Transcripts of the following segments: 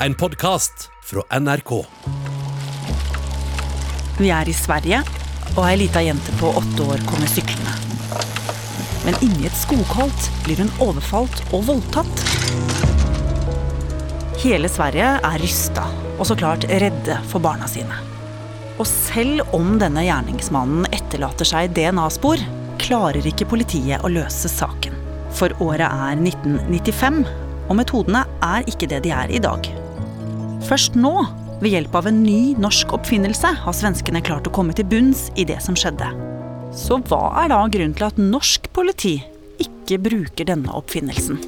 en podkast fra NRK. Vi er i Sverige, og ei lita jente på åtte år kommer syklende. Men inni et skogholt blir hun overfalt og voldtatt. Hele Sverige er rysta, og så klart redde for barna sine. Og selv om denne gjerningsmannen etterlater seg DNA-spor, klarer ikke politiet å løse saken. For året er 1995, og metodene er ikke det de er i dag. Først nå, ved hjelp av en ny norsk oppfinnelse, har svenskene klart å komme til bunns i det som skjedde. Så hva er da grunnen til at norsk politi ikke bruker denne oppfinnelsen?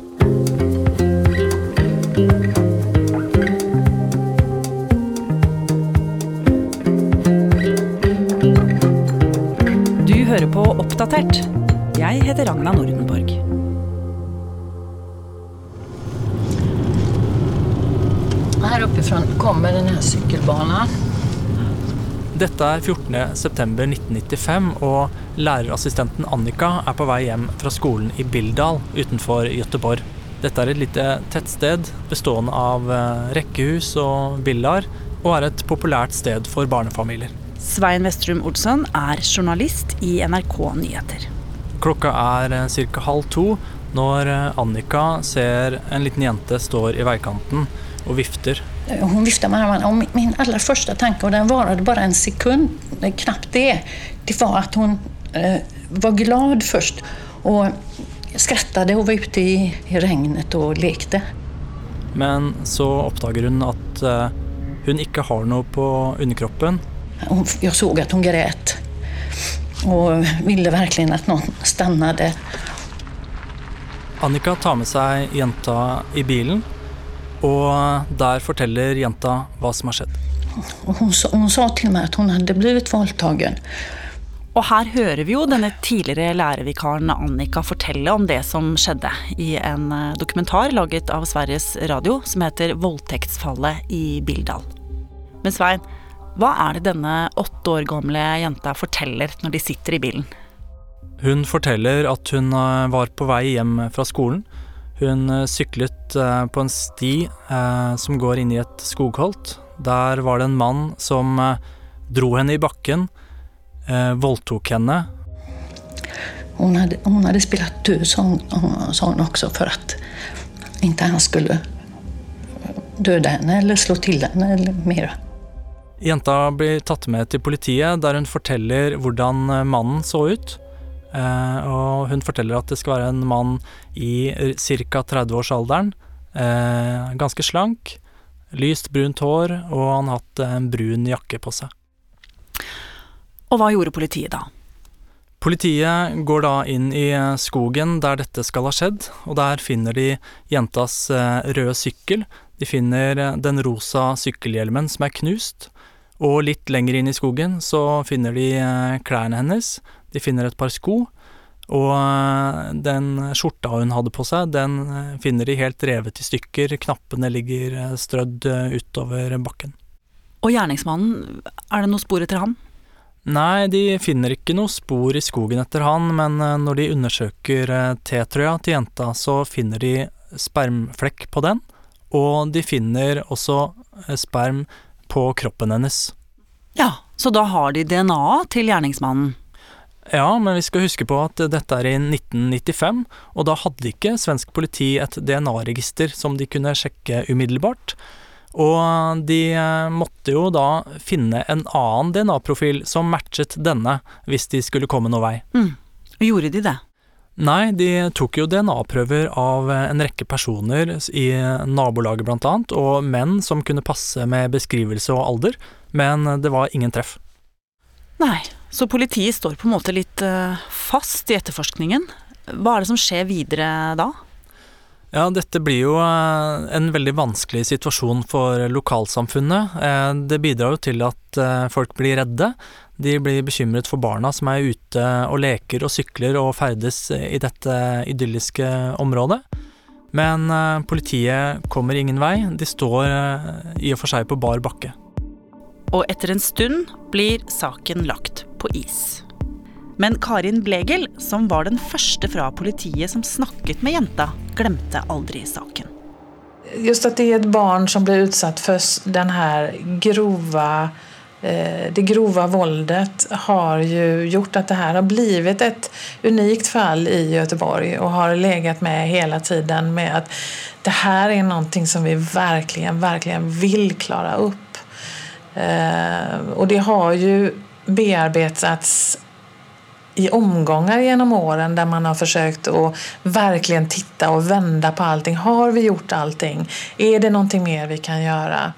Du hører på Oppdatert. Jeg heter Ragna Nordenborg. Her oppifra kommer denne sykkelbanen. Dette er 14.9.1995, og lærerassistenten Annika er på vei hjem fra skolen i Bildal utenfor Gøteborg. Dette er et lite tettsted bestående av eh, rekkehus og villaer, og er et populært sted for barnefamilier. Svein Vestrum Olsson er journalist i NRK Nyheter. Klokka er ca. halv to når eh, Annika ser en liten jente står i veikanten og vifter. Hon viftar med armarna och min- aller allra första tanke, och den varade bara en sekund, eh, knappt det, det var att hon eh, var glad först och skrattade och var ute i, i regnet och lekte. Men så oppdager hun at eh, hun ikke har noe på underkroppen, Jeg så at hun gråt, og ville virkelig at noen stoppet. Annika tar med seg jenta i bilen, og der forteller jenta hva som har skjedd. Hun, hun sa- til meg at hun hadde blitt voldtatt. Og her hører vi jo denne tidligere lærervikaren Annika fortelle om det som skjedde i en eh, dokumentar laget av Sveriges Radio som heter 'Voldtektsfallet i Bildal'. Men Svein, hva er det denne åtte år gamle jenta forteller når de sitter i bilen? Hun forteller at hun eh, var på vei hjem fra skolen. Hun eh, syklet eh, på en sti eh, som går inn i et skogholt. Der var det en mann som dro henne i bakken, voldtok henne, Hun hadde, hun hadde spilt død sa hon också, för att inte han skulle døde henne eller slå til henne eller mer. Jenta blir tatt med til politiet, der hun forteller hvordan mannen så ut. Eh, og hun forteller at det skal være en mann i ca. 30-årsalderen. Eh, ganske slank, lyst brunt hår, og han har hatt en brun jakke på seg. Og hva gjorde politiet da? Politiet går da inn i skogen der dette skal ha skjedd, og der finner de jentas eh, røde sykkel. De finner den rosa sykkelhjelmen som er knust, og litt lenger inn i skogen så finner de klærne hennes. De finner et par sko, og eh, den skjorta hun hadde på seg, den eh, finner de helt revet i stykker. Knappene ligger eh, strødd utover bakken. Og gjerningsmannen, er det noe spor etter han? Nei, de finner ikke noe spor i skogen etter han, men når de undersøker T-trøya til jenta, så finner de spermflekk på den, og de finner også sperm på kroppen hennes. Ja, så da har de DNA-et til gjerningsmannen. Ja, men vi skal huske på at dette er i 1995, og da hadde ikke svensk politi et DNA-register som de kunne sjekke umiddelbart. Og de eh, måtte jo da finne en annen DNA-profil som matchet denne, hvis de skulle komme noe vei. Mm. Gjorde de det? Nei, de tok jo DNA-prøver av en rekke personer i nabolaget blant annet, og menn som kunne passe med beskrivelse og alder, men det var ingen treff. Nei, så politiet står på en måte litt eh, fast i etterforskningen. Hva er det som skjer videre da? Ja, dette blir jo eh, en veldig vanskelig situasjon for lokalsamfunnet. Eh, Det bidrar jo til at folk blir redde. De blir bekymret for barna som er ute og leker og sykler og ferdes i dette idylliske området. Men politiet kommer ingen vei. De står i og for seg på bar bakke. Og etter en stund blir saken lagt på is. Men Karin Blegel, som var den første fra politiet som snakket med jenta, glemte aldri saken. just at det er et barn som blir utsatt for grove eh, det grove voldet, har jo gjort at det her har blitt et unikt fall i Göteborg og har ligget med hele tiden med at det her er noe som vi virkelig, virkelig vil klare opp. Og det har ju bearbetats i omgångar genom åren där man har försökt att verkligen titta och vända på allting. Har vi gjort allting? Är det någonting mer vi kan göra?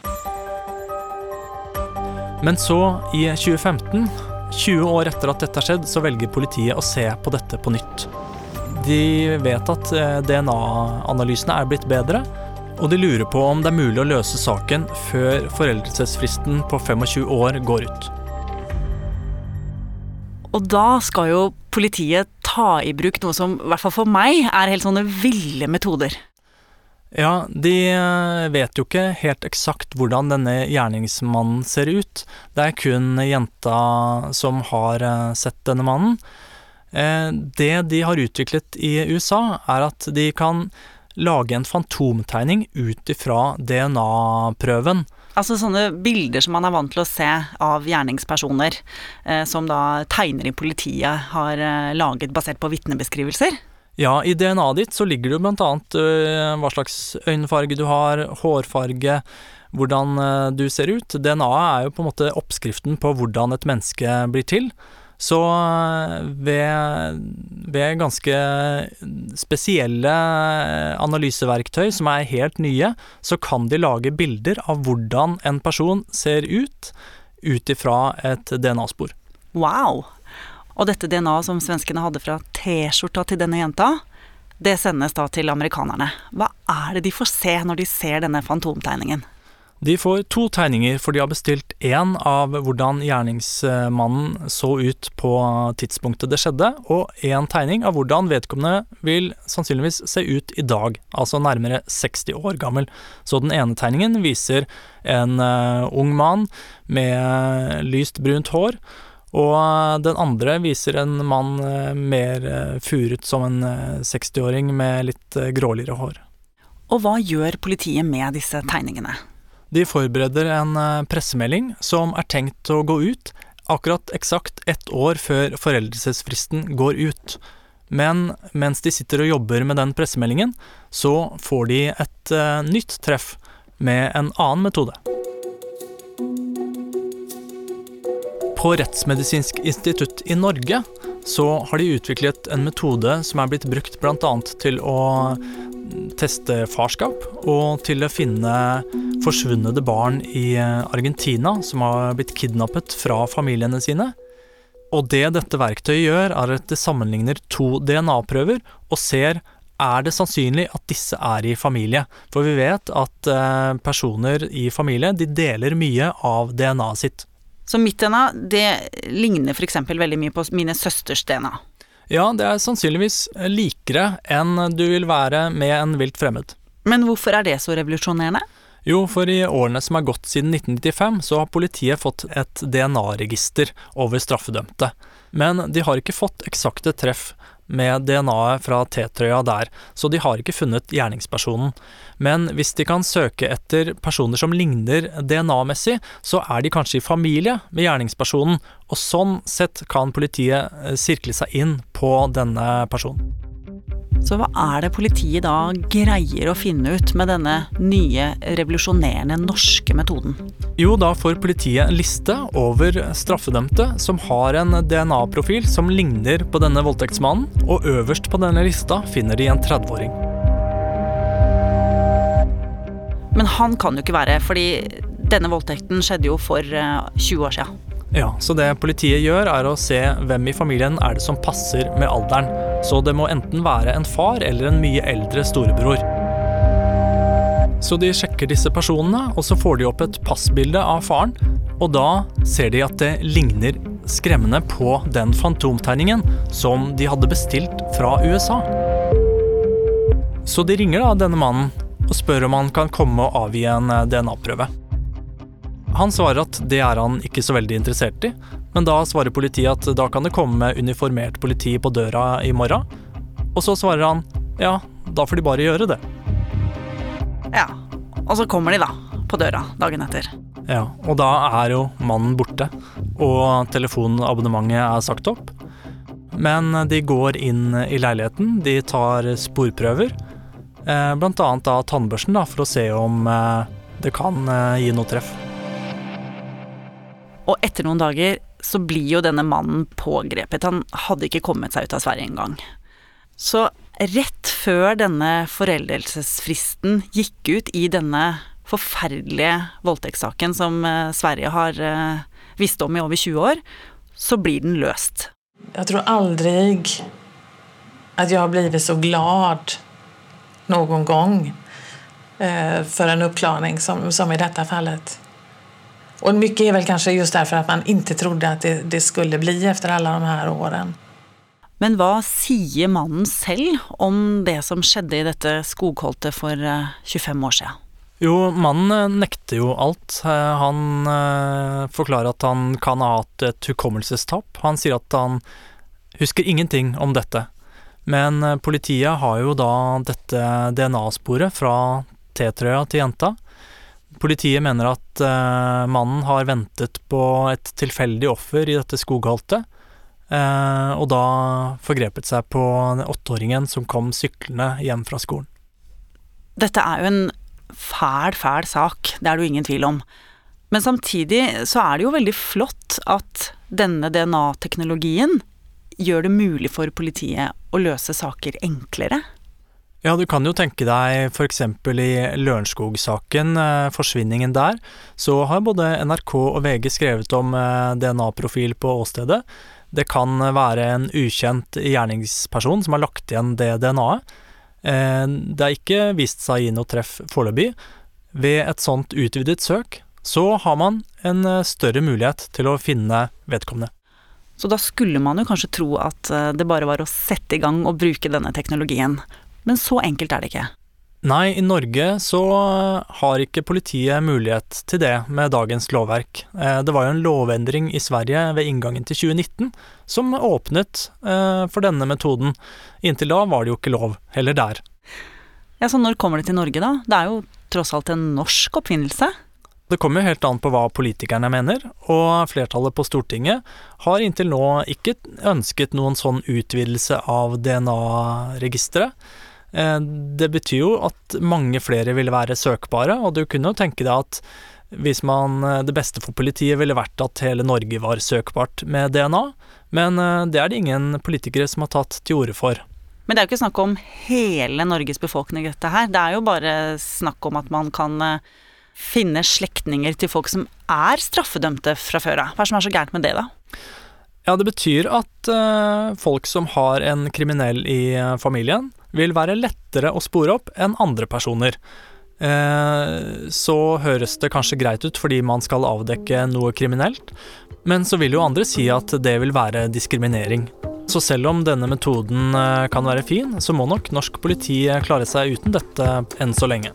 Men så, i 2015, 20 år etter at dette har skjedd, så velger politiet å se på dette på nytt. De vet at eh, DNA-analysene er blitt bedre, og de lurer på om det er mulig å løse saken før foreldelsesfristen på 25 år går ut. Og da skal jo politiet ta i bruk noe som i hvert fall for meg er helt sånne ville metoder. Ja, de eh, vet jo ikke helt eksakt hvordan denne gjerningsmannen ser ut. Det er kun jenta som har eh, sett denne mannen. Eh, det de har utviklet i USA, er at de kan lage en fantomtegning ut ifra DNA-prøven. Altså sånne bilder som man er vant til å se av gjerningspersoner, eh, som da tegnere i politiet har eh, laget basert på vitnebeskrivelser? Ja, i DNA-et ditt så ligger det jo blant annet øh, hva slags øyenfarge du har, hårfarge, hvordan øh, du ser ut. DNA-et er jo på en måte oppskriften på hvordan et menneske blir til. Så ved, ved, ganske spesielle analyseverktøy som er helt nye, så kan de lage bilder av hvordan en person ser ut, ut ifra et DNA-spor. Wow! Og dette DNA som svenskene hadde fra T-skjorta til denne jenta, det sendes da til amerikanerne. Hva er det de får se når de ser denne fantomtegningen? De får to tegninger, for de har bestilt én av hvordan gjerningsmannen så ut på tidspunktet det skjedde, og én tegning av hvordan vedkommende vil sannsynligvis se ut i dag, altså nærmere 60 år gammel. Så den ene tegningen viser en uh, ung mann med lyst brunt hår, og den andre viser en mann uh, mer uh, furet som en 60-åring med litt gråligere hår. Og hva gjør politiet med disse tegningene? De forbereder en eh, pressemelding som er tenkt å gå ut akkurat eksakt ett år før foreldelsesfristen går ut. Men mens de sitter og jobber med den pressemeldingen, så får de et uh, nytt treff med en annen metode. På Rettsmedisinsk institutt i Norge så har de utviklet en metode som er blitt brukt bl.a. til å teste farskap og til å finne forsvunne barn i eh, Argentina som har blitt kidnappet fra familiene sine. Og det dette verktøyet gjør, er at det sammenligner to DNA-prøver og ser er det sannsynlig at disse er i familie. For vi vet at eh, personer i familie de deler mye av DNA-et sitt. Så mitt DNA det ligner f.eks. veldig mye på mine søsters DNA? Ja, det er sannsynligvis likere enn du vil være med en vilt fremmed. Men hvorfor er det så revolusjonerende? Jo, for i årene som er gått siden 1995, så har politiet fått et DNA-register over straffedømte. Men de har ikke fått eksakte treff med DNA-et fra T-trøya der, så de har ikke funnet gjerningspersonen. Men hvis de kan søke etter personer som ligner DNA-messig, så er de kanskje i familie med gjerningspersonen, og sånn sett kan politiet eh, sirkle seg inn på denne personen. Så hva er det politiet da greier å finne ut med denne nye, revolusjonerende norske metoden? Jo, da får politiet en liste over straffedømte som har en DNA-profil som ligner på denne voldtektsmannen, og øverst på denne lista finner de en 30-åring. Men han kan jo ikke være, fordi denne voldtekten skjedde jo for 20 eh, år siden. Ja, så det politiet gjør er å se hvem i familien er det som passer med alderen. Så det må enten være en far eller en mye eldre storebror. Så de sjekker disse personene, og så får de opp et passbilde av faren. Og da ser de at det ligner skremmende på den fantomtegningen som de hadde bestilt fra USA. Så de ringer da denne mannen og spør om han kan komme og avgi en DNA-prøve. Han svarer at det er han ikke så veldig interessert i, men da svarer politiet at da kan det komme uniformert politi på døra i morgen. Og så svarer han ja, da får de bare gjøre det. Ja, Og så kommer de da, på døra dagen etter. Ja, og da er jo mannen borte, og telefonabonnementet er sagt opp. Men de går inn i leiligheten, de tar sporprøver. Eh, blant annet da tannbørsten, da, for å se om eh, det kan eh, gi noe treff. Og etter noen dager så blir jo denne mannen pågrepet. Han hadde ikke kommet seg ut av Sverige engang. Så rett før denne foreldelsesfristen gikk ut i denne forferdelige voldtektssaken som eh, Sverige har eh, visst om i over 20 år, så blir den løst. Jeg tror aldri at jeg har blitt så glad noen gang eh, for en oppklaring som, som i dette fallet. Og mye er vel kanskje just derfor at man ikke trodde at det, det skulle bli etter alle de her årene. Men hva sier mannen selv om det som skjedde i dette skogholtet for 25 år siden? Jo, mannen nekter jo alt. Han forklarer at han kan ha hatt et hukommelsestap. Han sier at han husker ingenting om dette. Men politiet har jo da dette DNA-sporet fra T-trøya til jenta. Politiet mener at uh, mannen har ventet på et tilfeldig offer i dette skogholtet, uh, og da forgrepet seg på åtteåringen som kom syklende hjem fra skolen. Dette er jo en fæl, fæl sak, det er det jo ingen tvil om. Men samtidig så er det jo veldig flott at denne DNA-teknologien gjør det mulig for politiet å løse saker enklere. Ja, du kan jo tenke deg f.eks. i Lørenskog-saken, forsvinningen der, så har både NRK og VG skrevet om DNA-profil på åstedet. Det kan være en ukjent gjerningsperson som har lagt igjen det DNA-et. Det har ikke vist seg å gi noe treff foreløpig. Ved et sånt utvidet søk så har man en større mulighet til å finne vedkommende. Så da skulle man jo kanskje tro at det bare var å sette i gang og bruke denne teknologien. Men så enkelt er det ikke. Nei, i Norge så har ikke politiet mulighet til det med dagens lovverk. Det var jo en lovendring i Sverige ved inngangen til 2019 som åpnet for denne metoden. Inntil da var det jo ikke lov, heller der. Ja, Så når kommer det til Norge, da? Det er jo tross alt en norsk oppfinnelse? Det kommer jo helt an på hva politikerne mener, og flertallet på Stortinget har inntil nå ikke ønsket noen sånn utvidelse av DNA-registeret. Det betyr jo at mange flere ville være søkbare, og du kunne jo tenke deg at hvis man Det beste for politiet ville vært at hele Norge var søkbart med DNA, men det er det ingen politikere som har tatt til orde for. Men det er jo ikke snakk om hele Norges befolkning, dette her. Det er jo bare snakk om at man kan finne slektninger til folk som er straffedømte fra før av. Hva er det som er så gærent med det, da? Ja, det betyr at uh, folk som har en kriminell i uh, familien, vil være lettere å spore opp enn andre personer. Uh, så høres det kanskje greit ut fordi man skal avdekke noe kriminelt, men så vil jo andre si at det vil være diskriminering. Så selv om denne metoden kan være fin, så må nok norsk politi klare seg uten dette enn så lenge.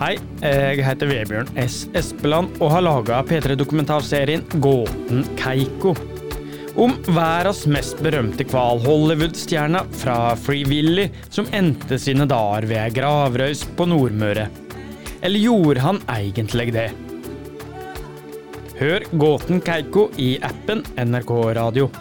Hei, jeg heter Vebjørn S. Espeland og har laga P3-dokumentarserien Gåten Keiko. Om verdens mest berømte hval, Hollywood-stjerna fra Free Willy, som endte sine dager ved ei gravrøys på Nordmøre. Eller gjorde han egentlig det? Hør Gåten Keiko i appen NRK Radio.